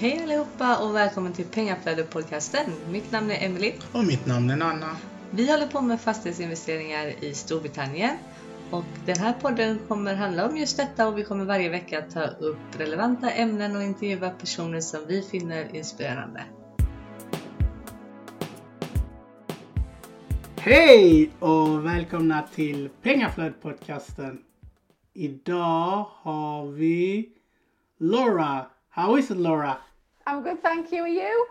Hej allihopa och välkommen till Pengaflödet-podcasten. Mitt namn är Emily. Och mitt namn är Nanna. Vi håller på med fastighetsinvesteringar i Storbritannien. Och den här podden kommer handla om just detta och vi kommer varje vecka ta upp relevanta ämnen och intervjua personer som vi finner inspirerande. Hej och välkomna till Pengaflödet-podcasten. Idag har vi Laura. How is it Laura? I'm good, thank you. Are you?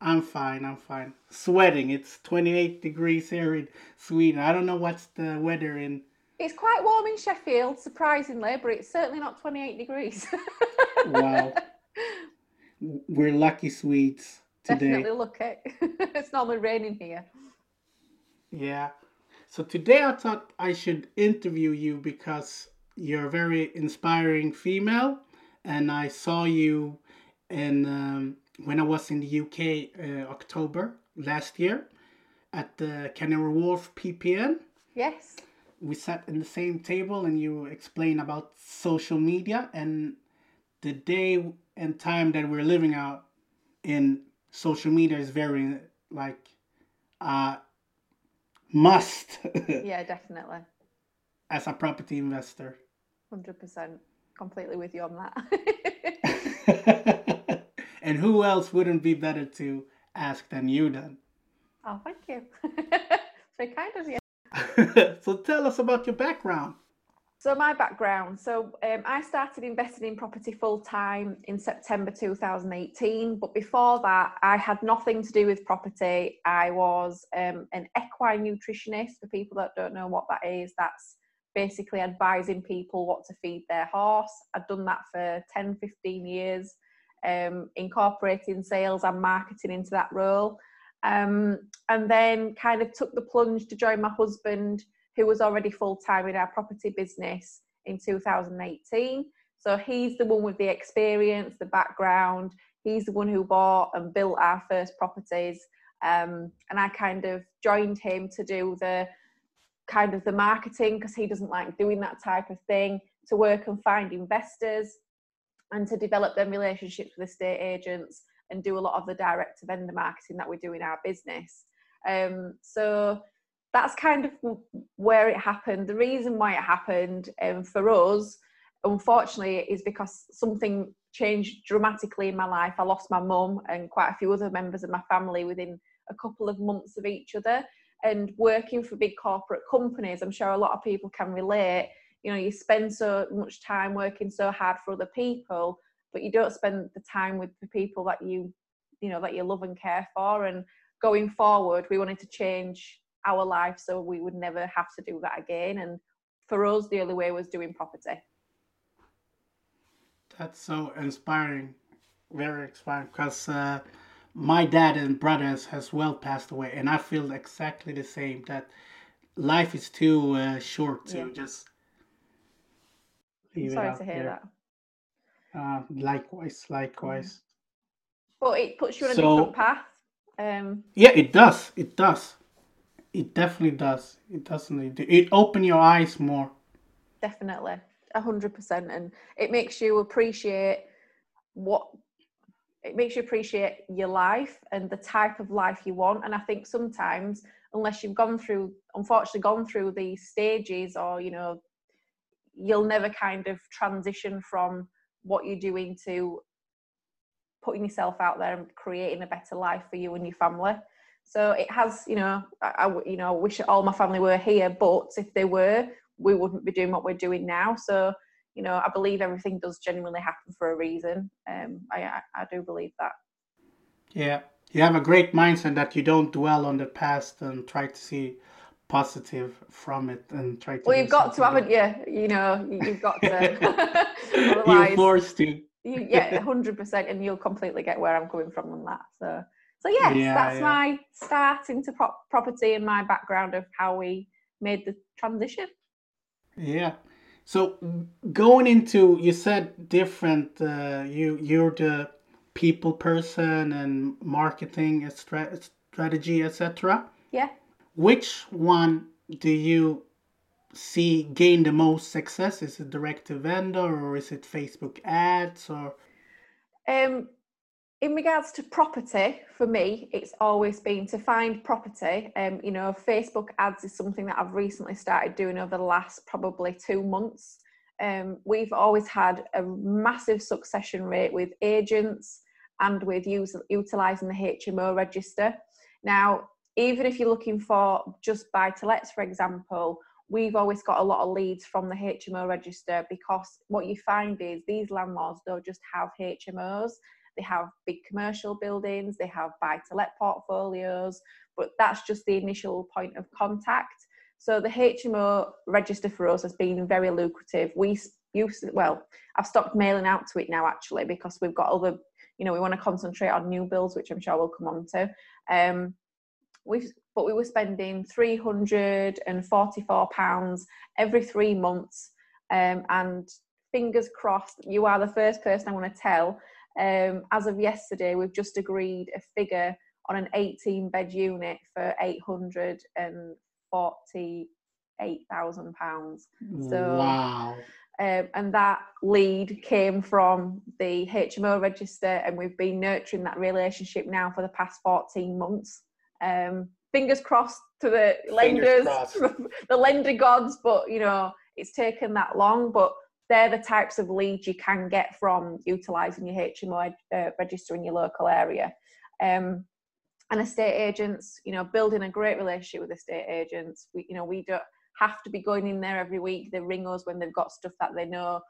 I'm fine, I'm fine. Sweating. It's 28 degrees here in Sweden. I don't know what's the weather in. It's quite warm in Sheffield, surprisingly, but it's certainly not 28 degrees. Wow. We're lucky Swedes today. Definitely it. it's normally raining here. Yeah. So today I thought I should interview you because you're a very inspiring female, and I saw you in um, when I was in the UK uh, October last year at the Canary Wharf PPN. Yes. We sat in the same table and you explained about social media and the day and time that we're living out in social media is very like uh must Yeah, definitely. as a property investor. 100%. Completely with you on that. and who else wouldn't be better to ask than you then? oh, thank you. Very kind of you. so tell us about your background. So my background. So um, I started investing in property full time in September 2018. But before that, I had nothing to do with property. I was um, an equine nutritionist. For people that don't know what that is, that's basically advising people what to feed their horse. I'd done that for 10, 15 years, um, incorporating sales and marketing into that role. Um, and then kind of took the plunge to join my husband who was already full time in our property business in 2018. So he's the one with the experience, the background. He's the one who bought and built our first properties. Um, and I kind of joined him to do the kind of the marketing because he doesn't like doing that type of thing, to work and find investors and to develop them relationships with estate agents and do a lot of the direct to vendor marketing that we do in our business. Um, so that's kind of where it happened. The reason why it happened um, for us, unfortunately, is because something changed dramatically in my life. I lost my mum and quite a few other members of my family within a couple of months of each other. And working for big corporate companies, I'm sure a lot of people can relate. You know, you spend so much time working so hard for other people, but you don't spend the time with the people that you, you know, that you love and care for. And going forward, we wanted to change our life so we would never have to do that again. And for us, the only way was doing property. That's so inspiring, very inspiring. Because uh, my dad and brothers has well passed away, and I feel exactly the same. That life is too uh, short to Yeah. just. I'm sorry to hear there. that. Uh, likewise, likewise. But it puts you on a different path. Um, Yeah, it does. It does. It definitely does. It doesn't. It, it open your eyes more. definitely, a hundred percent, and it makes you appreciate what it makes you appreciate your life and the type of life you want. And I think sometimes, unless you've gone through, unfortunately, gone through these stages, or you know, you'll never kind of transition from what you're doing to putting yourself out there and creating a better life for you and your family. So it has, you know, I, you know, wish all my family were here, but if they were, we wouldn't be doing what we're doing now. So, you know, I believe everything does genuinely happen for a reason. Um, I, I, I do believe that. Yeah, you have a great mindset that you don't dwell on the past and try to see positive from it and try to. Well, you've got to, haven't you? You know, you- you've got to. You're forced to. you, yeah, hundred percent, and you'll completely get where I'm coming from on that. So, so yes, Yeah, that's yeah. my start into prop- property and my background of how we made the transition. Yeah. So going into, you said different. Uh, you you're the people person and marketing and strategy, etc. Yeah. Which one do you see gain the most success? Is it direct to vendor or is it Facebook ads or? Um, in regards to property, for me, it's always been to find property. Um, you know, Facebook ads is something that I've recently started doing over the last probably two months. Um, we've always had a massive succession rate with agents and with use, utilising the HMO register. Now, even if you're looking for just buy to lets, for example, we've always got a lot of leads from the HMO register because what you find is these landlords don't just have HMOs, they have big commercial buildings, they have buy to let portfolios, but that's just the initial point of contact. So the HMO register for us has been very lucrative. We used to, well, I've stopped mailing out to it now actually because we've got other, you know, we want to concentrate on new builds, which I'm sure we'll come on to. Um, we but we were spending 344 pounds every three months um, and fingers crossed you are the first person i want to tell. Um, as of yesterday we've just agreed a figure on an 18 bed unit for 848,000 pounds. So wow. um, and that lead came from the HMO register, and we've been nurturing that relationship now for the past 14 months. Um, fingers crossed to the lenders, the lender gods, but you know, it's taken that long. But they're the types of leads you can get from utilising your HMO uh, register in your local area. Um, and estate agents, you know, building a great relationship with estate agents. We, you know, we don't have to be going in there every week. They ring us when they've got stuff that they know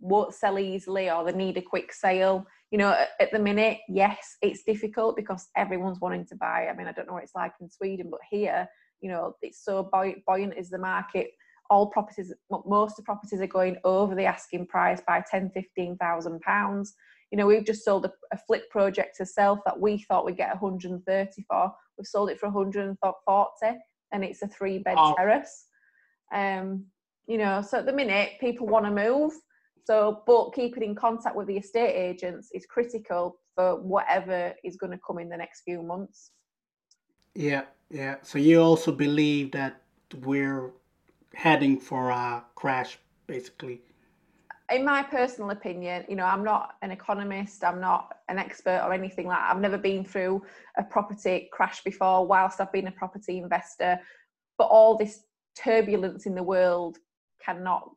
won't sell easily or they need a quick sale you know at the minute yes it's difficult because everyone's wanting to buy. I mean i don't know what it's like in sweden but here you know it's so buoyant is the market. All properties most of the properties are going over the asking price by 10 15000 pounds. You know we've just sold a, a, flip project to self that we thought we'd get 130 for. We've sold it for 140 and it's a three bed oh. terrace. Um you know so at the minute people want to move so, but keeping in contact with the estate agents is critical for whatever is going to come in the next few months. Yeah, yeah. So you also believe that we're heading for a crash, basically. In my personal opinion, you know, I'm not an economist, I'm not an expert or anything like that. I've never been through a property crash before whilst I've been a property investor. But all this turbulence in the world cannot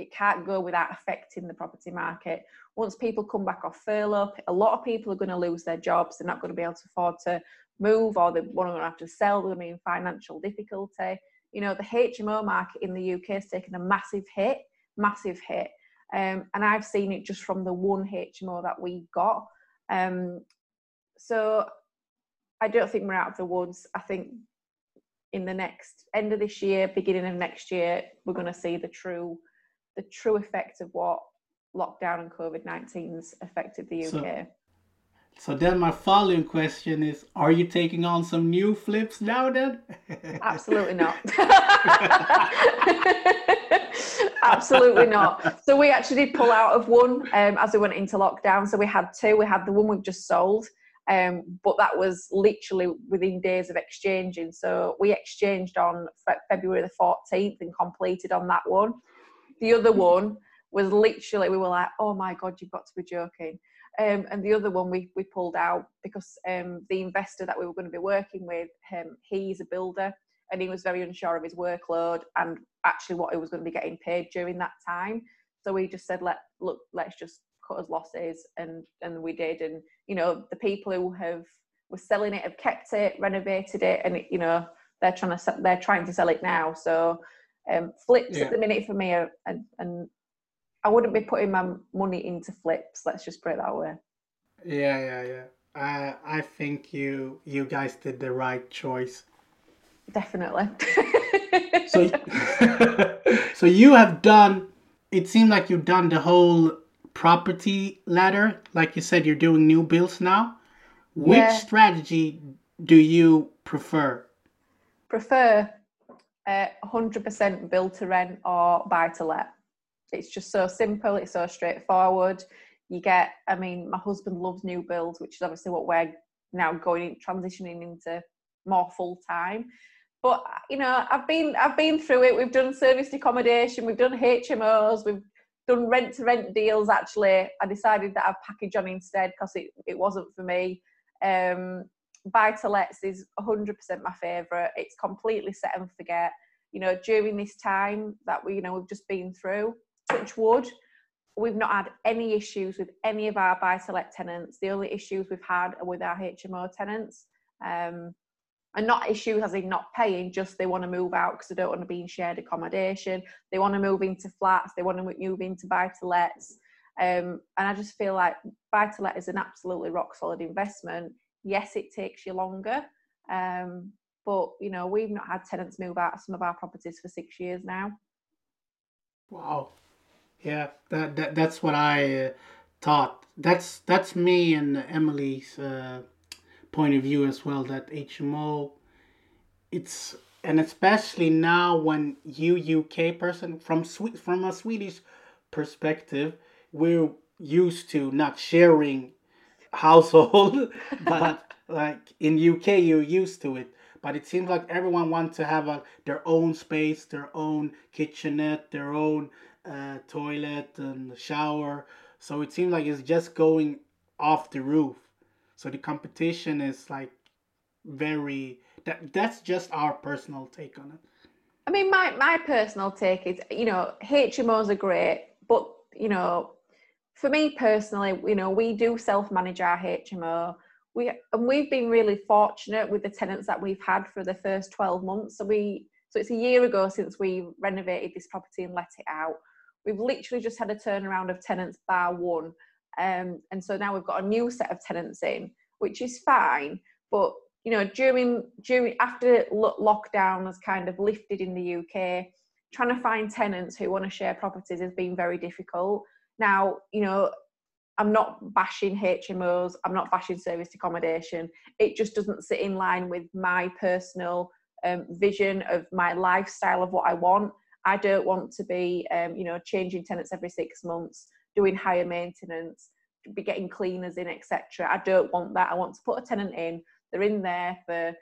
it can't go without affecting the property market. Once people come back off furlough, a lot of people are going to lose their jobs. They're not going to be able to afford to move, or they're going to have to sell. They're going to be in financial difficulty. You know, the HMO market in the UK has taken a massive hit, massive hit. Um, and I've seen it just from the one HMO that we got. Um, so I don't think we're out of the woods. I think in the next end of this year, beginning of next year, we're going to see the true the true effect of what lockdown and COVID 19's affected the UK. So, so then my following question is are you taking on some new flips now then? Absolutely not. Absolutely not. So we actually did pull out of one um, as we went into lockdown. So we had two. We had the one we've just sold, um, but that was literally within days of exchanging. So we exchanged on February the 14th and completed on that one. The other one was literally, we were like, oh my God, you've got to be joking. Um, and the other one we, we pulled out because um, the investor that we were going to be working with, um, he's a builder and he was very unsure of his workload and actually what he was going to be getting paid during that time. So we just said, let look, let's just cut his losses, and and we did. And you know, the people who have were selling it have kept it, renovated it, and it, you know, they're trying to they're trying to sell it now. So um, flips yeah. at the minute for me, are, and, and I wouldn't be putting my money into flips. Let's just put it that way. Yeah, yeah, yeah. I I think you you guys did the right choice. Definitely. so, so you have done. It seemed like you've done the whole property ladder. Like you said, you're doing new builds now. Which yeah. strategy do you prefer? Prefer uh, 100% build to rent or buy to let. It's just so simple, it's so straightforward. You get, I mean, my husband loves new builds, which is obviously what we're now going transitioning into more full time. But you know, I've been I've been through it. We've done serviced accommodation, we've done HMOs, we've done rent to rent deals. Actually, I decided that I'd package on instead because it, it wasn't for me. Um, buy to lets is 100% my favourite. It's completely set and forget. You know, during this time that we, you know, we've just been through, touch wood, we've not had any issues with any of our buy to let tenants. The only issues we've had are with our HMO tenants. Um, and not issues as in not paying, just they want to move out because they don't want to be in shared accommodation. They want to move into flats. They want to move into buy to lets. Um, and I just feel like buy to let is an absolutely rock solid investment. Yes, it takes you longer, um, but you know we've not had tenants move out of some of our properties for six years now. Wow, yeah, that, that that's what I uh, thought. That's that's me and Emily's uh, point of view as well. That HMO, it's and especially now when you UK person from from a Swedish perspective, we're used to not sharing household, but like in UK you're used to it. But it seems like everyone wants to have a, their own space, their own kitchenette, their own uh, toilet and shower. So it seems like it's just going off the roof. So the competition is like very that that's just our personal take on it. I mean, my my personal take is you know HMOs are great, but you know for me personally, you know, we do self-manage our HMO. We and we've been really fortunate with the tenants that we've had for the first 12 months. So we so it's a year ago since we renovated this property and let it out. We've literally just had a turnaround of tenants bar one. Um, and so now we've got a new set of tenants in, which is fine. But you know, during during after lockdown has kind of lifted in the UK, trying to find tenants who want to share properties has been very difficult. Now, you know, I'm not bashing HMOs, I'm not bashing serviced accommodation. It just doesn't sit in line with my personal um, vision of my lifestyle of what I want. I don't want to be, um, you know, changing tenants every six months, doing higher maintenance, be getting cleaners in, etc. I don't want that. I want to put a tenant in. They're in there for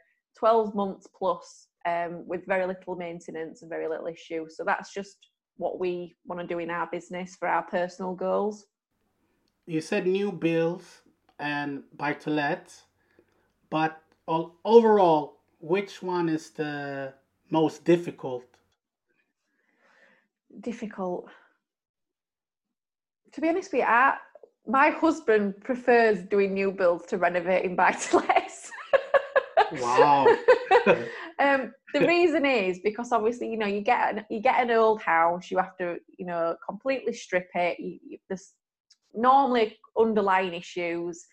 12 months plus um, with very little maintenance and very little issue. So that's just what we want to do in our business for our personal goals. You said new builds and buy to let, but overall, which one is the most difficult? Difficult. To be honest with you, I, my husband prefers doing new builds to renovating buy to lets. wow. um, the reason is because obviously you know you get an, you get an old house you have to you know completely strip it you, you, there's normally underlying issues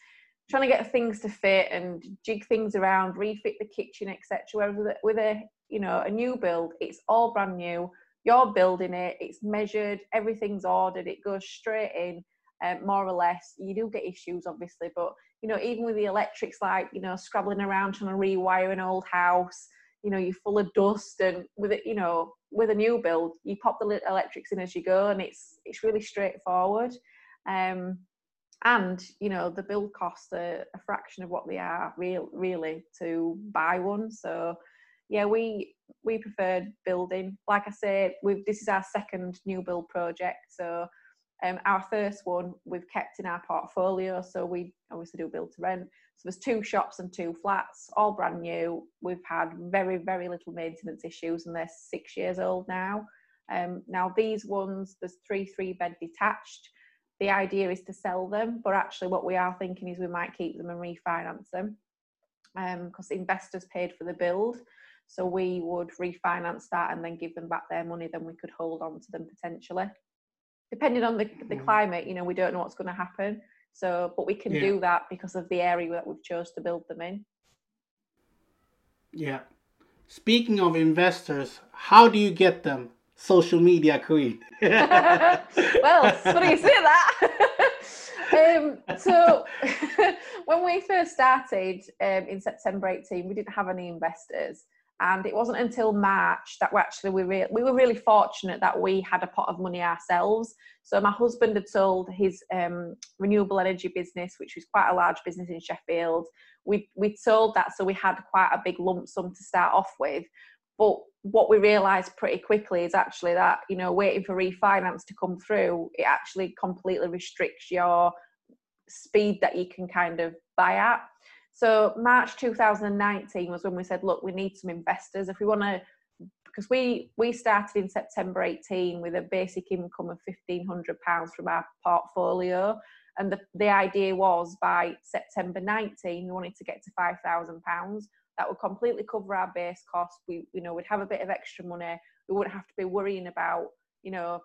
trying to get things to fit and jig things around refit the kitchen etc whereas with a, with a you know a new build it's all brand new you're building it it's measured everything's ordered it goes straight in um, more or less. You do get issues obviously but you know even with the electrics like you know scrabbling around trying to rewire an old house you know you're full of dust and with it you know with a new build you pop the electrics in as you go and it's it's really straightforward. Um, and you know the build costs are a fraction of what they are real really to buy one. So yeah we we preferred building. Like i said we this is our second new build project. So um, our first one we've kept in our portfolio so we obviously do build to rent so there's two shops and two flats, all brand new. We've had very, very little maintenance issues, and they're six years old now. Um, now these ones, there's three three bed detached. The idea is to sell them, but actually, what we are thinking is we might keep them and refinance them because um, investors paid for the build. So we would refinance that and then give them back their money. Then we could hold on to them potentially, depending on the, the mm. climate. You know, we don't know what's going to happen. So, but we can yeah. do that because of the area that we've chose to build them in. Yeah. Speaking of investors, how do you get them? Social media queen. well, funny you say that. um, so, when we first started um, in September 18, we didn't have any investors and it wasn't until March that we actually we, re- we were really fortunate that we had a pot of money ourselves. So my husband had sold his um, renewable energy business, which was quite a large business in Sheffield. We we sold that, so we had quite a big lump sum to start off with. But what we realised pretty quickly is actually that you know waiting for refinance to come through, it actually completely restricts your speed that you can kind of buy at. So March 2019 was when we said, look, we need some investors. If we want to because we we started in September 18 with a basic income of 1500 pounds from our portfolio. And the, the idea was by September 19 we wanted to get to 5000 pounds. That would completely cover our base cost we you know we'd have a bit of extra money. We wouldn't have to be worrying about you know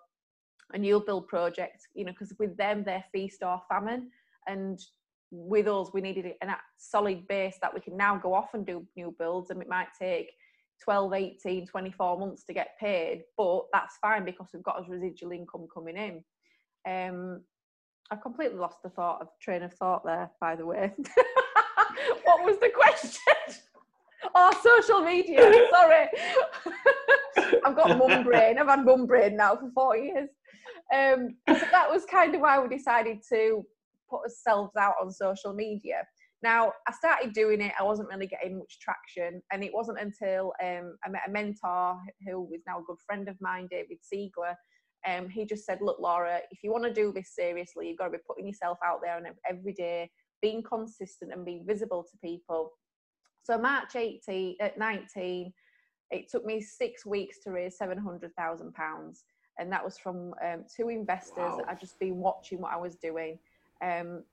a new build project you know because with them they're feast or famine. And with us we needed a solid base that we can now go off and do new builds and it might take 12, 18, 24 months to get paid, but that's fine because we've got a residual income coming in. Um, I've completely lost the thought of train of thought there, by the way. what was the question? oh, social media. Sorry. I've got mum brain. I've had mum brain now for four years. Um, so that was kind of why we decided to put ourselves out on social media. Now, I started doing it, I wasn't really getting much traction, and it wasn't until um, I met a mentor who is now a good friend of mine, David Siegler. Um, he just said, Look, Laura, if you want to do this seriously, you've got to be putting yourself out there and every day, being consistent and being visible to people. So, March 18, at 19, it took me six weeks to raise £700,000. And that was from um, two investors wow. that I'd just been watching what I was doing. Um,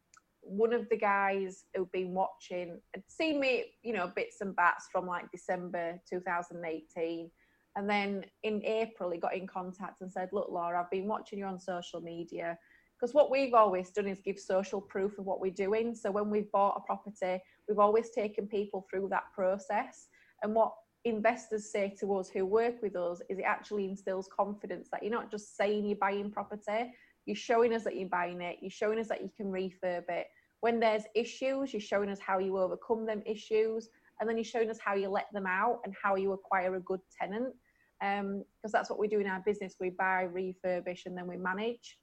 one of the guys who'd been watching had seen me, you know, bits and bats from like December 2018. And then in April, he got in contact and said, Look, Laura, I've been watching you on social media. Because what we've always done is give social proof of what we're doing. So when we've bought a property, we've always taken people through that process. And what investors say to us who work with us is it actually instills confidence that you're not just saying you're buying property, you're showing us that you're buying it, you're showing us that you can refurb it, when there's issues, you're showing us how you overcome them issues, and then you're showing us how you let them out and how you acquire a good tenant. Because um, that's what we do in our business we buy, refurbish, and then we manage.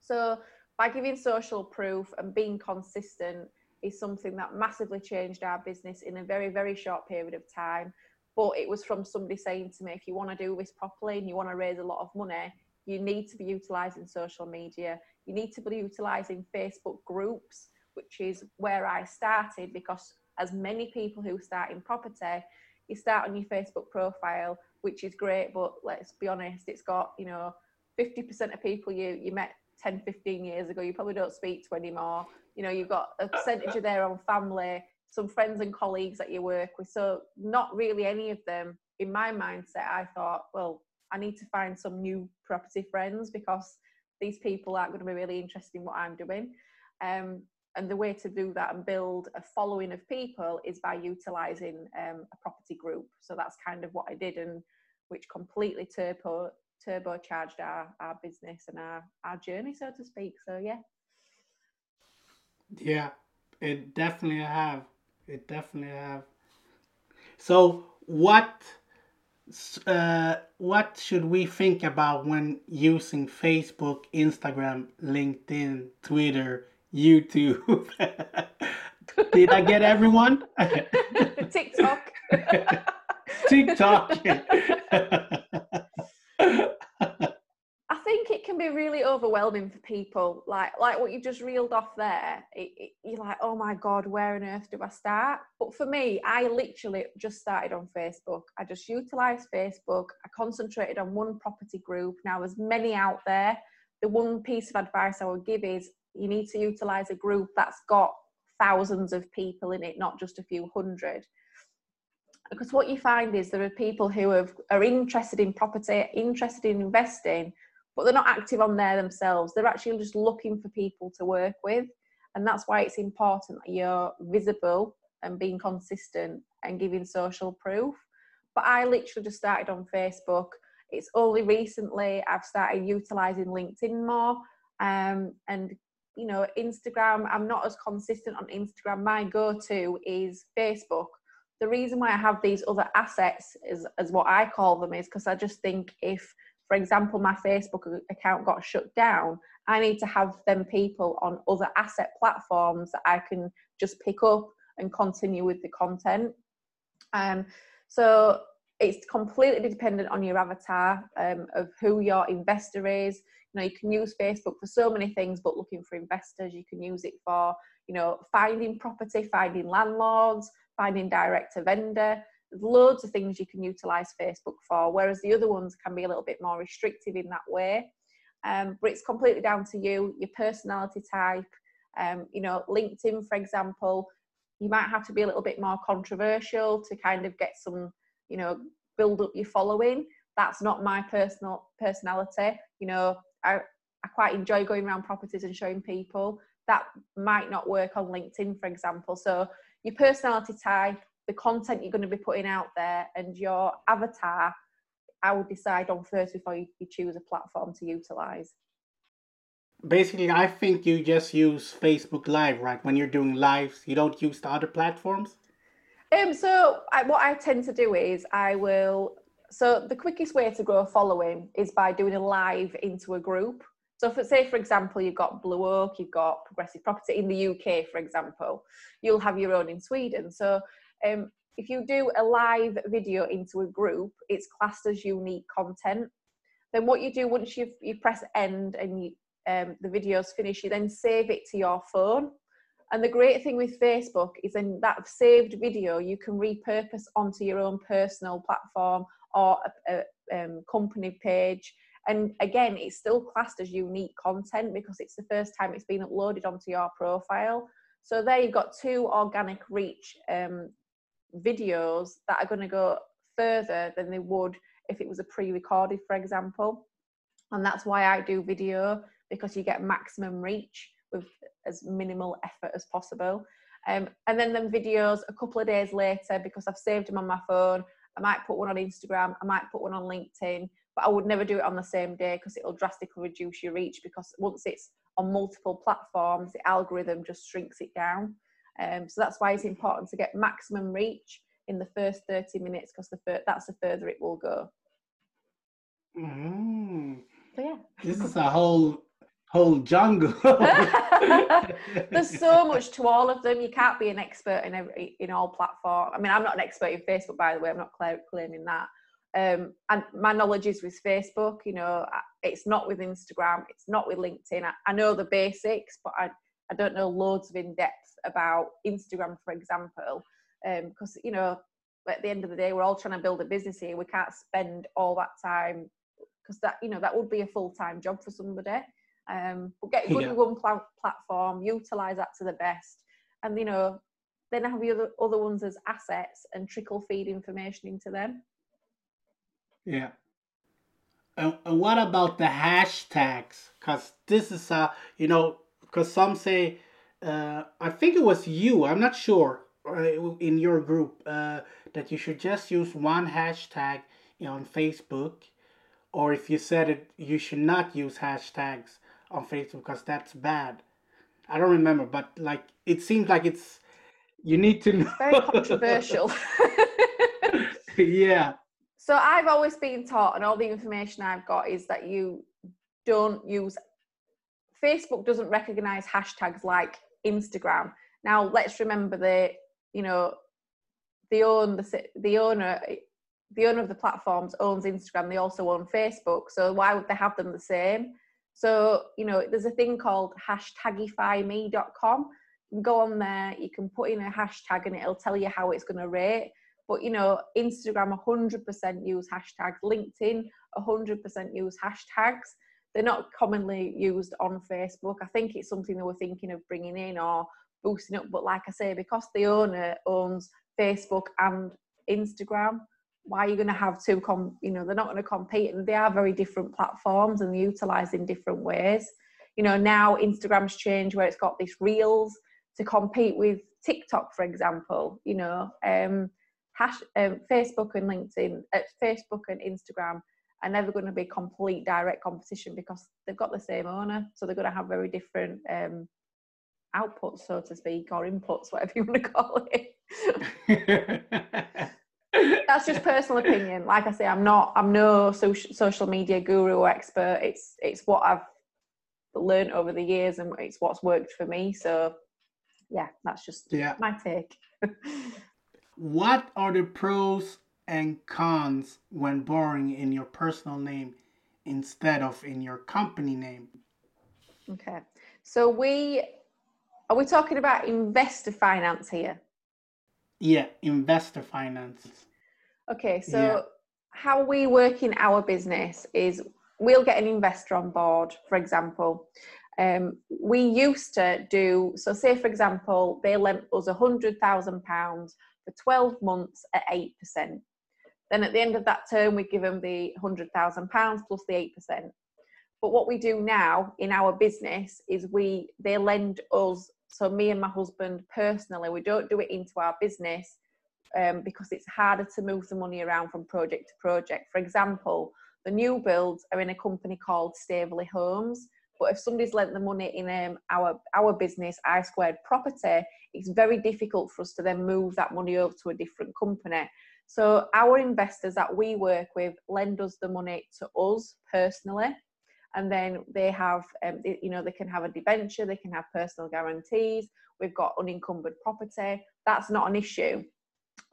So, by giving social proof and being consistent is something that massively changed our business in a very, very short period of time. But it was from somebody saying to me, if you want to do this properly and you want to raise a lot of money, you need to be utilizing social media you need to be utilizing Facebook groups, which is where I started because as many people who start in property, you start on your Facebook profile, which is great, but let's be honest, it's got, you know, 50% of people you, you met 10, 15 years ago, you probably don't speak to anymore. You know, you've got a percentage of their own family, some friends and colleagues that you work with. So not really any of them, in my mindset, I thought, well, I need to find some new property friends because these people aren't going to be really interested in what I'm doing. Um, and the way to do that and build a following of people is by utilizing um, a property group. So that's kind of what I did, and which completely turbo turbocharged our, our business and our, our journey, so to speak. So yeah. Yeah, it definitely have. It definitely have. So what uh, what should we think about when using Facebook, Instagram, LinkedIn, Twitter, YouTube? Did I get everyone? TikTok. TikTok can be really overwhelming for people. Like like what you just reeled off there. It, it, you're like, oh my god, where on earth do I start? But for me, I literally just started on Facebook. I just utilised Facebook. I concentrated on one property group. Now there's many out there. The one piece of advice I would give is you need to utilise a group that's got thousands of people in it, not just a few hundred because what you find is there are people who have, are interested in property, interested in investing, but they're not active on there themselves. They're actually just looking for people to work with. And that's why it's important that you're visible and being consistent and giving social proof. But I literally just started on Facebook. It's only recently I've started utilizing LinkedIn more. Um, and, you know, Instagram, I'm not as consistent on Instagram. My go to is Facebook. The reason why I have these other assets, is, as what I call them, is because I just think if for example, my Facebook account got shut down, I need to have them people on other asset platforms that I can just pick up and continue with the content. Um, so it's completely dependent on your avatar um, of who your investor is. You know, you can use Facebook for so many things, but looking for investors, you can use it for, you know, finding property, finding landlords, finding direct to vendor. Loads of things you can utilize Facebook for, whereas the other ones can be a little bit more restrictive in that way. Um, but it's completely down to you, your personality type. Um, you know, LinkedIn, for example, you might have to be a little bit more controversial to kind of get some, you know, build up your following. That's not my personal personality. You know, I, I quite enjoy going around properties and showing people. That might not work on LinkedIn, for example. So your personality type, the content you're going to be putting out there, and your avatar, I would decide on first before you, you choose a platform to utilize. Basically, I think you just use Facebook Live, right? When you're doing lives, you don't use the other platforms. Um, so I, what I tend to do is I will. So the quickest way to grow a following is by doing a live into a group. So, for, say for example, you've got Blue Oak, you've got Progressive Property in the UK, for example, you'll have your own in Sweden. So, um, if you do a live video into a group, it's classed as unique content. Then what you do once you you press end and you, um, the video's finished, you then save it to your phone. And the great thing with Facebook is in that saved video, you can repurpose onto your own personal platform or a, a um, company page. And again, it's still classed as unique content because it's the first time it's been uploaded onto your profile. So there you've got two organic reach um, videos that are going to go further than they would if it was a pre-recorded, for example. And that's why I do video because you get maximum reach with as minimal effort as possible. Um, and then them videos a couple of days later because I've saved them on my phone. I might put one on Instagram, I might put one on LinkedIn, but I would never do it on the same day because it'll drastically reduce your reach because once it's on multiple platforms, the algorithm just shrinks it down. Um, so that's why it's important to get maximum reach in the first 30 minutes because the fir- that's the further it will go. Mm. So yeah. This is a whole whole jungle. There's so much to all of them. You can't be an expert in every in all platforms. I mean, I'm not an expert in Facebook, by the way. I'm not claiming that. Um, and my knowledge is with Facebook. You know, it's not with Instagram. It's not with LinkedIn. I, I know the basics, but I I don't know loads of in depth about Instagram, for example, because um, you know at the end of the day we're all trying to build a business here. We can't spend all that time because that you know that would be a full time job for somebody. Um, but get a good yeah. one pl- platform, utilize that to the best, and you know, then have the other other ones as assets and trickle feed information into them. Yeah. And, and what about the hashtags? Because this is a you know, because some say, uh, I think it was you. I'm not sure uh, in your group uh, that you should just use one hashtag on Facebook, or if you said it, you should not use hashtags on Facebook because that's bad. I don't remember, but like it seems like it's you need to know. Very controversial. yeah. So I've always been taught, and all the information I've got is that you don't use Facebook doesn't recognize hashtags like Instagram. Now let's remember that you know the own the the owner the owner of the platforms owns Instagram. They also own Facebook. So why would they have them the same? So, you know, there's a thing called hashtagifyme.com. You can go on there, you can put in a hashtag and it'll tell you how it's going to rate. But, you know, Instagram 100% use hashtags, LinkedIn 100% use hashtags. They're not commonly used on Facebook. I think it's something they were thinking of bringing in or boosting up. But like I say, because the owner owns Facebook and Instagram, why are you going to have two com you know they're not going to compete and they are very different platforms and they utilized in different ways you know now instagram's changed where it's got these reels to compete with tiktok for example you know um, hash, um facebook and linkedin uh, facebook and instagram are never going to be complete direct competition because they've got the same owner so they're going to have very different um, outputs so to speak or inputs whatever you want to call it that's just personal opinion. Like I say, I'm not. I'm no social social media guru or expert. It's it's what I've learned over the years, and it's what's worked for me. So, yeah, that's just yeah. my take. what are the pros and cons when borrowing in your personal name instead of in your company name. Okay. So we are we talking about investor finance here? Yeah, investor finance. Okay, so yeah. how we work in our business is we'll get an investor on board, for example. Um, we used to do so. Say, for example, they lent us a hundred thousand pounds for twelve months at eight percent. Then at the end of that term, we give them the hundred thousand pounds plus the eight percent. But what we do now in our business is we they lend us. So me and my husband personally, we don't do it into our business um, because it's harder to move the money around from project to project. For example, the new builds are in a company called Staveley Homes. But if somebody's lent the money in um, our our business, I Squared Property, it's very difficult for us to then move that money over to a different company. So our investors that we work with lend us the money to us personally, and then they have, um, you know, they can have a debenture, they can have personal guarantees. We've got unencumbered property. That's not an issue.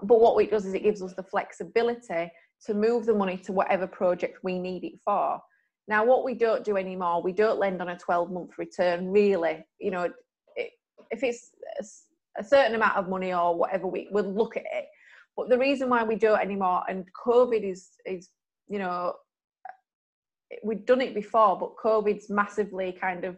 But what it does is it gives us the flexibility to move the money to whatever project we need it for. Now, what we don't do anymore, we don't lend on a 12 month return, really. You know, if it's a certain amount of money or whatever, we, we'll look at it. But the reason why we don't anymore, and COVID is, is you know, we'd done it before, but COVID's massively kind of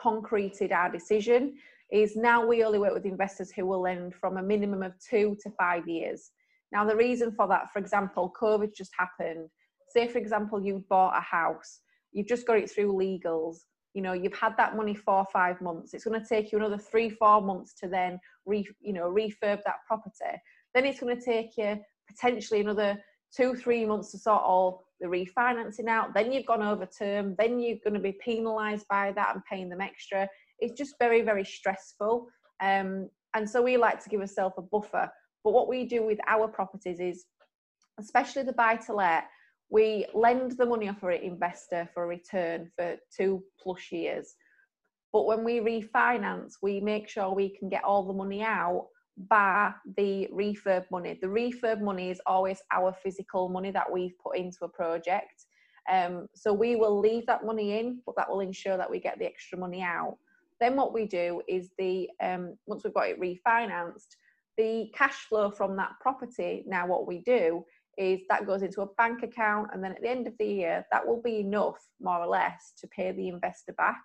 concreted our decision. Is now we only work with investors who will lend from a minimum of two to five years. Now, the reason for that, for example, COVID just happened. Say, for example, you bought a house, you've just got it through legals, you know, you've had that money for five months. It's going to take you another three, four months to then, re, you know, refurb that property. Then it's going to take you potentially another two, three months to sort all the refinancing out. Then you've gone over term. Then you're going to be penalised by that and paying them extra. It's just very, very stressful. Um, and so we like to give ourselves a buffer. But what we do with our properties is, especially the buy to let, we lend the money off our investor for a return for two plus years. But when we refinance, we make sure we can get all the money out bar the refurb money. The refurb money is always our physical money that we've put into a project. Um, so we will leave that money in, but that will ensure that we get the extra money out. Then what we do is the um, once we've got it refinanced, the cash flow from that property. Now what we do is that goes into a bank account, and then at the end of the year, that will be enough, more or less, to pay the investor back.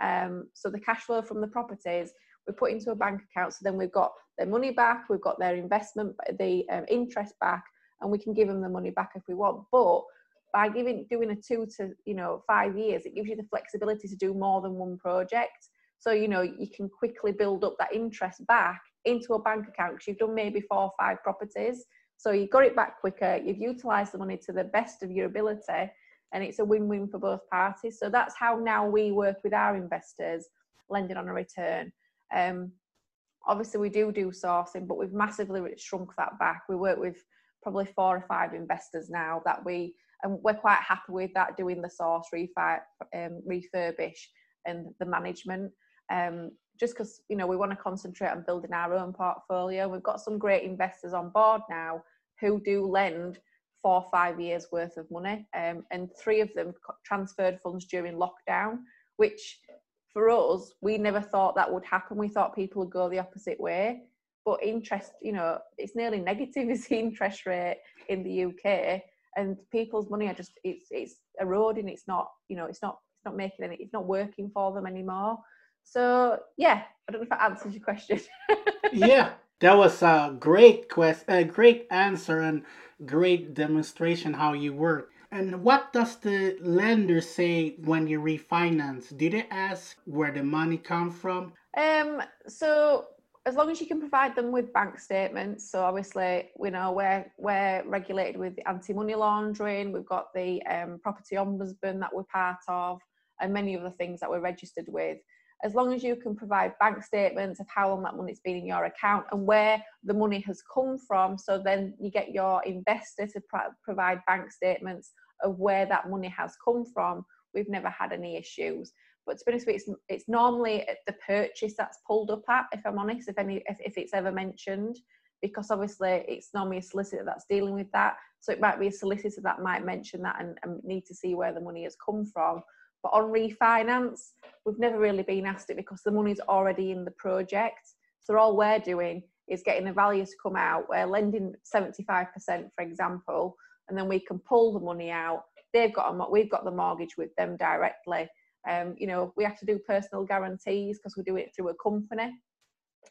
Um, so the cash flow from the properties we put into a bank account. So then we've got their money back, we've got their investment, the um, interest back, and we can give them the money back if we want. But by giving doing a two to you know five years, it gives you the flexibility to do more than one project. So you know you can quickly build up that interest back into a bank account because you've done maybe four or five properties. So you got it back quicker. You've utilised the money to the best of your ability, and it's a win-win for both parties. So that's how now we work with our investors, lending on a return. Um, obviously, we do do sourcing, but we've massively shrunk that back. We work with probably four or five investors now that we, and we're quite happy with that, doing the source, refi, um, refurbish, and the management. Um, just because you know we want to concentrate on building our own portfolio. We've got some great investors on board now who do lend four or five years worth of money, um, and three of them transferred funds during lockdown, which for us, we never thought that would happen. We thought people would go the opposite way. But interest, you know, it's nearly negative is the interest rate in the UK, and people's money are just it's it's eroding. It's not, you know, it's not it's not making any, it's not working for them anymore. So yeah, I don't know if that answers your question. yeah, that was a great quest, a great answer, and great demonstration how you work. And what does the lender say when you refinance? Do they ask where the money comes from? Um, so as long as you can provide them with bank statements, so obviously we know we're we're regulated with anti-money laundering. We've got the um, property ombudsman that we're part of, and many other things that we're registered with. As long as you can provide bank statements of how long that money's been in your account and where the money has come from, so then you get your investor to pro- provide bank statements of where that money has come from, we've never had any issues. But to be honest, it's it's normally the purchase that's pulled up at, if I'm honest, if any if, if it's ever mentioned. because obviously it's normally a solicitor that's dealing with that. So it might be a solicitor that might mention that and, and need to see where the money has come from. But on refinance, we've never really been asked it because the money's already in the project. So all we're doing is getting the value to come out. We're lending 75%, for example, and then we can pull the money out. They've got a, we've got the mortgage with them directly. Um, you know, we have to do personal guarantees because we do it through a company.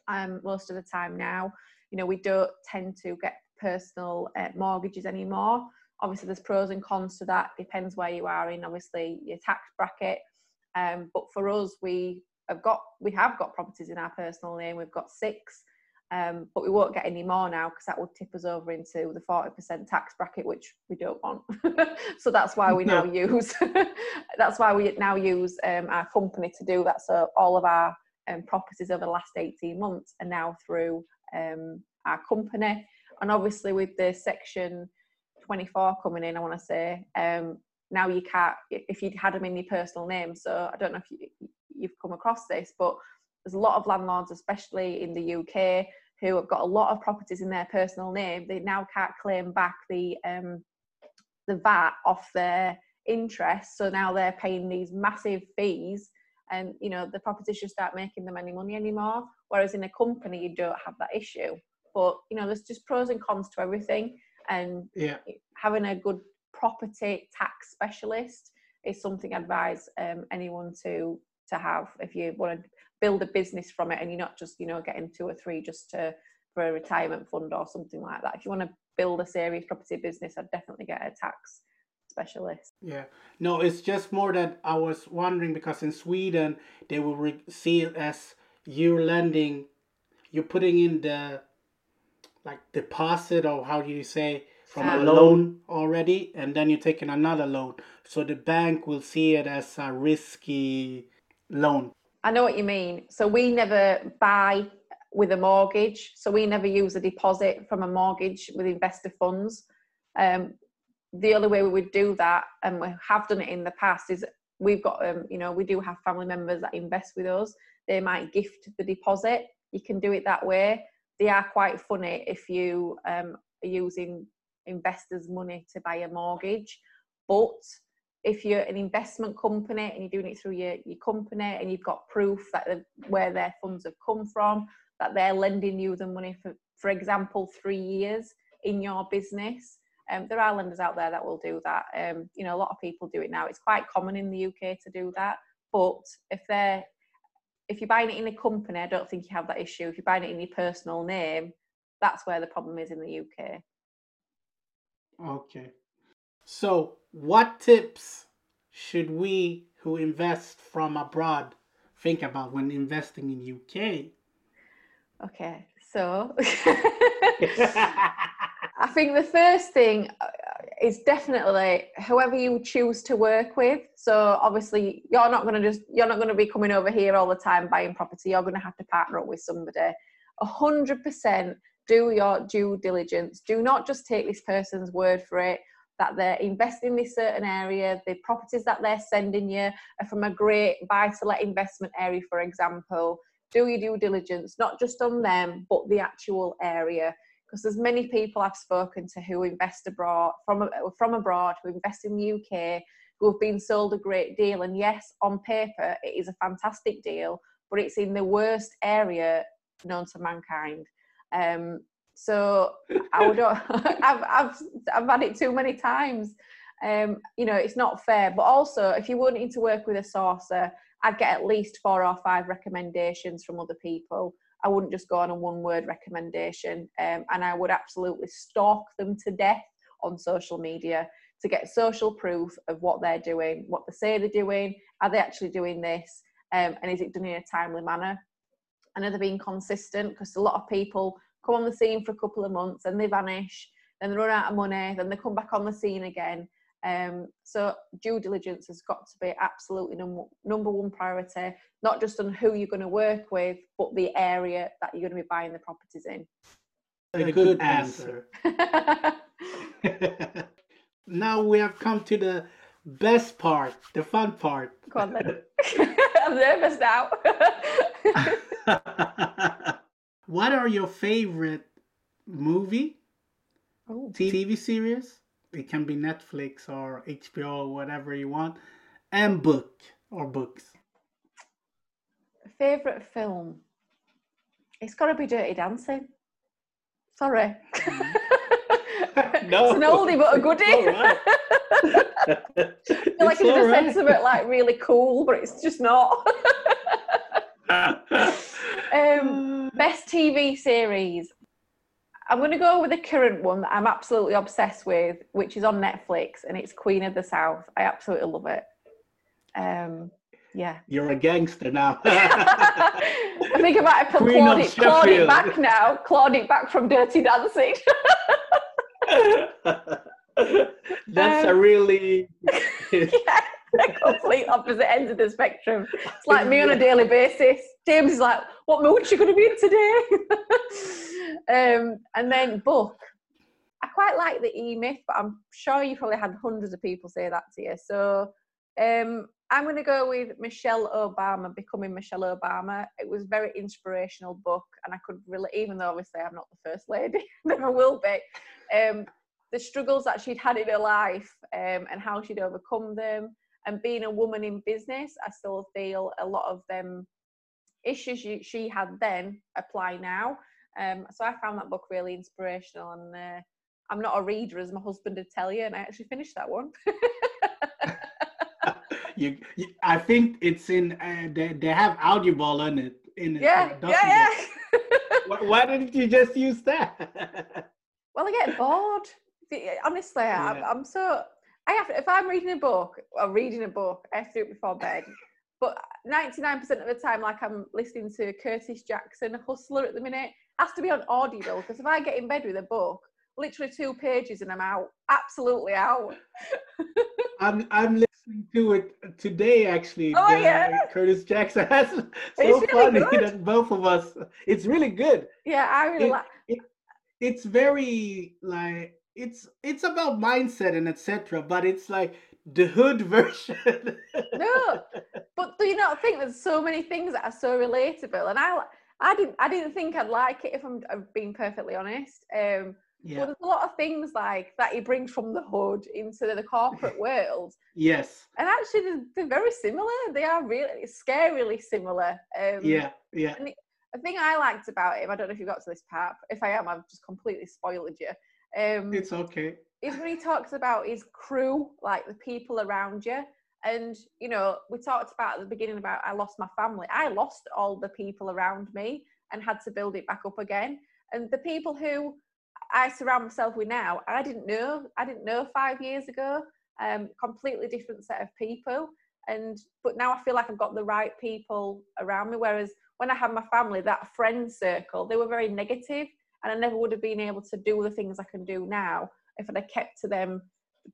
Um, most of the time now, you know, we don't tend to get personal uh, mortgages anymore. Obviously, there's pros and cons to that. Depends where you are in, obviously, your tax bracket. Um, but for us, we have got we have got properties in our personal name. We've got six, um, but we won't get any more now because that would tip us over into the 40% tax bracket, which we don't want. so that's why we now use that's why we now use um, our company to do that. So all of our um, properties over the last 18 months are now through um, our company, and obviously with the section 24 coming in, I want to say um, now you can't if you'd had them in your personal name. So I don't know if you, you've come across this, but there's a lot of landlords, especially in the UK, who have got a lot of properties in their personal name. They now can't claim back the um, the VAT off their interest, so now they're paying these massive fees, and you know the properties just aren't making them any money anymore. Whereas in a company, you don't have that issue. But you know, there's just pros and cons to everything, and yeah. having a good property tax specialist is something I advise um, anyone to to have if you want to build a business from it and you're not just you know getting two or three just to for a retirement fund or something like that. If you want to build a serious property business i'd definitely get a tax specialist. Yeah. No it's just more that i was wondering because in sweden they will re- see it as you're lending you're putting in the like deposit or how do you say from a loan already and then you're taking another loan so the bank will see it as a risky loan I know what you mean. So we never buy with a mortgage. So we never use a deposit from a mortgage with investor funds. Um, the other way we would do that, and we have done it in the past, is we've got, um, you know, we do have family members that invest with us. They might gift the deposit. You can do it that way. They are quite funny if you um, are using investors' money to buy a mortgage, but if you're an investment company and you're doing it through your, your company and you've got proof that where their funds have come from, that they're lending you the money for, for example, three years in your business. Um, there are lenders out there that will do that. Um, you know, a lot of people do it now. It's quite common in the UK to do that. But if they're if you're buying it in a company, I don't think you have that issue. If you're buying it in your personal name, that's where the problem is in the UK. Okay. So, what tips should we who invest from abroad think about when investing in UK? Okay, so I think the first thing is definitely whoever you choose to work with. So obviously you're not going to just you're not to be coming over here all the time buying property. You're going to have to partner up with somebody. A hundred percent do your due diligence. Do not just take this person's word for it that they're investing in this certain area, the properties that they're sending you are from a great buy to let investment area, for example. Do your due diligence, not just on them, but the actual area. Because there's many people I've spoken to who invest abroad from from abroad, who invest in the UK, who have been sold a great deal. And yes, on paper it is a fantastic deal, but it's in the worst area known to mankind. Um, so I would, I've, I've, I've had it too many times. Um, you know, it's not fair. But also, if you're wanting to work with a sourcer, I'd get at least four or five recommendations from other people. I wouldn't just go on a one word recommendation. Um, and I would absolutely stalk them to death on social media to get social proof of what they're doing, what they say they're doing, are they actually doing this, um, and is it done in a timely manner? And are they being consistent? Because a lot of people come on the scene for a couple of months and they vanish, then they run out of money, then they come back on the scene again. Um, so due diligence has got to be absolutely number, number one priority, not just on who you're going to work with, but the area that you're going to be buying the properties in. A, a good, good answer. now we have come to the best part, the fun part. Come on then. I'm nervous now. what are your favorite movie, Oh. TV series. It can be Netflix or HBO or whatever you want, and book or books. Favorite film? It's got to be Dirty Dancing. Sorry. No, it's an oldie but a goodie. all right. I feel like It's it's all just right. sense of it like really cool, but it's just not. um, best TV series. I'm going to go with the current one that I'm absolutely obsessed with, which is on Netflix, and it's Queen of the South. I absolutely love it. Um, yeah. You're a gangster now. I think I might have clawed it, clawed it back now, clawed it back from Dirty Dancing. That's a Um, really yeah, the complete opposite ends of the spectrum. It's like me on a daily basis. James is like, "What mood you going to be in today?" um, and then book. I quite like the E Myth, but I'm sure you probably had hundreds of people say that to you. So um, I'm going to go with Michelle Obama, Becoming Michelle Obama. It was a very inspirational book, and I could really, even though obviously I'm not the first lady, never will be. Um, the struggles that she'd had in her life um, and how she'd overcome them, and being a woman in business, I still feel a lot of them issues she, she had then apply now. Um, so I found that book really inspirational, and uh, I'm not a reader, as my husband would tell you, and I actually finished that one. you, you. I think it's in. Uh, they they have Audible in it. In it, yeah, doesn't yeah, yeah. Why, why didn't you just use that? well, I get bored. Honestly, I'm, I'm so. I have if I'm reading a book or reading a book, I have to do it before bed. But 99% of the time, like I'm listening to Curtis Jackson, Hustler at the minute, has to be on Audible because if I get in bed with a book, literally two pages and I'm out, absolutely out. I'm I'm listening to it today actually. Oh, the- yeah? Curtis Jackson has so really funny good. that both of us. It's really good. Yeah, I really It- like. It's very like it's it's about mindset and etc. But it's like the hood version. No, but do you not think there's so many things that are so relatable? And I, I didn't, I didn't think I'd like it if I'm, I'm being perfectly honest. Um, But yeah. there's a lot of things like that he brings from the hood into the corporate world, Yes. and actually they're, they're very similar. They are really scarily similar. Um, Yeah. Yeah. The thing I liked about him, I don't know if you got to this part. If I am, I've just completely spoiled you. Um, It's okay. is when he talks about his crew, like the people around you. And, you know, we talked about at the beginning about I lost my family. I lost all the people around me and had to build it back up again. And the people who I surround myself with now, I didn't know. I didn't know five years ago. Um, completely different set of people. And but now I feel like I've got the right people around me. Whereas when I had my family, that friend circle, they were very negative, and I never would have been able to do the things I can do now if I'd have kept to them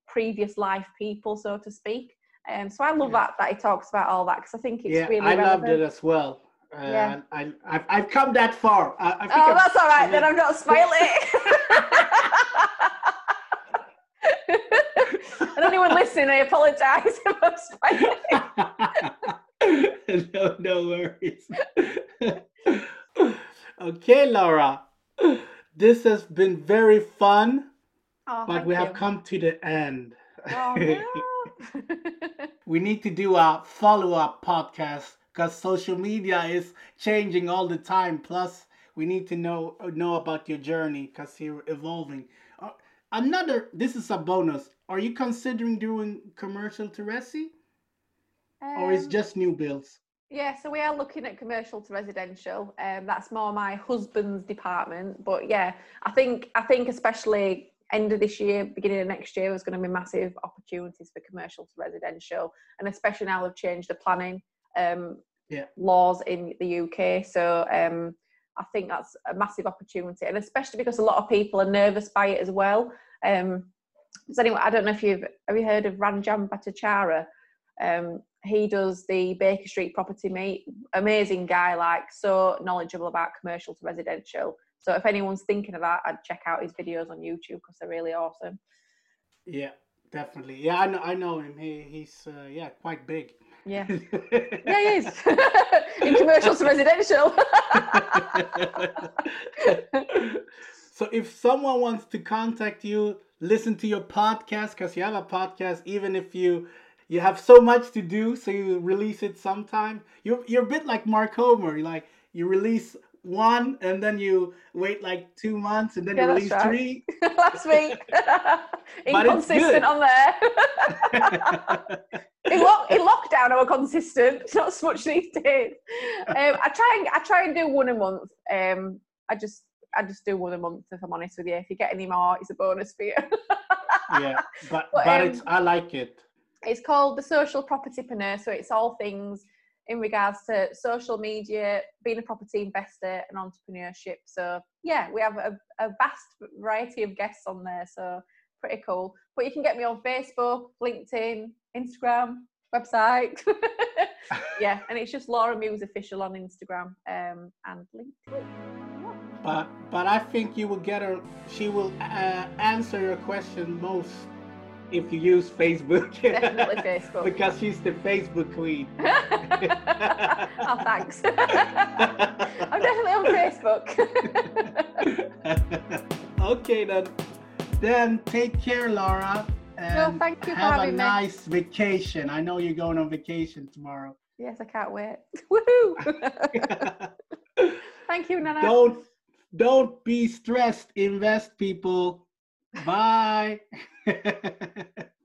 previous life people, so to speak. Um, so I love Yeah. that that he talks about all that because I think it's yeah, really I relevant. loved it as well. Uh, Yeah. I, I've, I've come that far. I, I think Oh, I've- that's all right. Then. I'm not spoiling it. and anyone listening, I apologise if I'm spoiling. no, no worries. okay, Laura. This has been very fun, Oh, but we have come to the end. Oh, no. we need to do a follow up podcast because social media is changing all the time. Plus, we need to know know about your journey because you're evolving. Uh, another, this is a bonus. Are you considering doing commercial to Resi or is Um, just new builds? Yeah, so we are looking at commercial to residential. Um, that's more my husband's department. But yeah, I think I think especially end of this year, beginning of next year, there's going to be massive opportunities for commercial to residential, and especially now they've changed the planning um, Yeah. laws in the UK. So um, I think that's a massive opportunity, and especially because a lot of people are nervous by it as well. Um, so anyway, I don't know if you've have you heard of Ranjan Bhattacharya? Um, he does the Baker Street property meet. Amazing guy, like so knowledgeable about commercial to residential. So if anyone's thinking of that, I'd check out his videos on YouTube because they're really awesome. Yeah, definitely. Yeah, I know. I know him. He he's uh, yeah quite big. Yeah, yeah, he is in commercial to residential. So if someone wants to contact you, listen to your podcast because you have a podcast, even if you you have so much to do, so you release it sometime. You're you're a bit like Mark Homer. You like you release one and then you wait like two months and then Yeah, you release right. three. Last me. But it's good. Inconsistent on there. in, lock, in lockdown, I was consistent. Not so much these days. Um, I try and I try and do one a month. Um, I just I just do one a month if I'm honest with you. If you get any more, it's a bonus for you. yeah, but But, but um, it's I like it. It's called the Social Propertypreneur, so it's all things in regards to social media, being a property investor, and entrepreneurship. So yeah, we have a, a vast variety of guests on there. So pretty cool. But you can get me on Facebook, LinkedIn, Instagram, website. yeah, and it's just Laura Muse official on Instagram um, and LinkedIn. But but I think you will get her. She will uh, answer your question most if you use Facebook. Definitely Facebook. because she's the Facebook queen. oh, thanks. I'm definitely on Facebook. okay then. Then take care, Laura. And thank you for having me. have a nice vacation. I know you're going on vacation tomorrow. yes, I can't wait. Woohoo! Thank you, Nana. don't don't be stressed. Invest, people. Bye.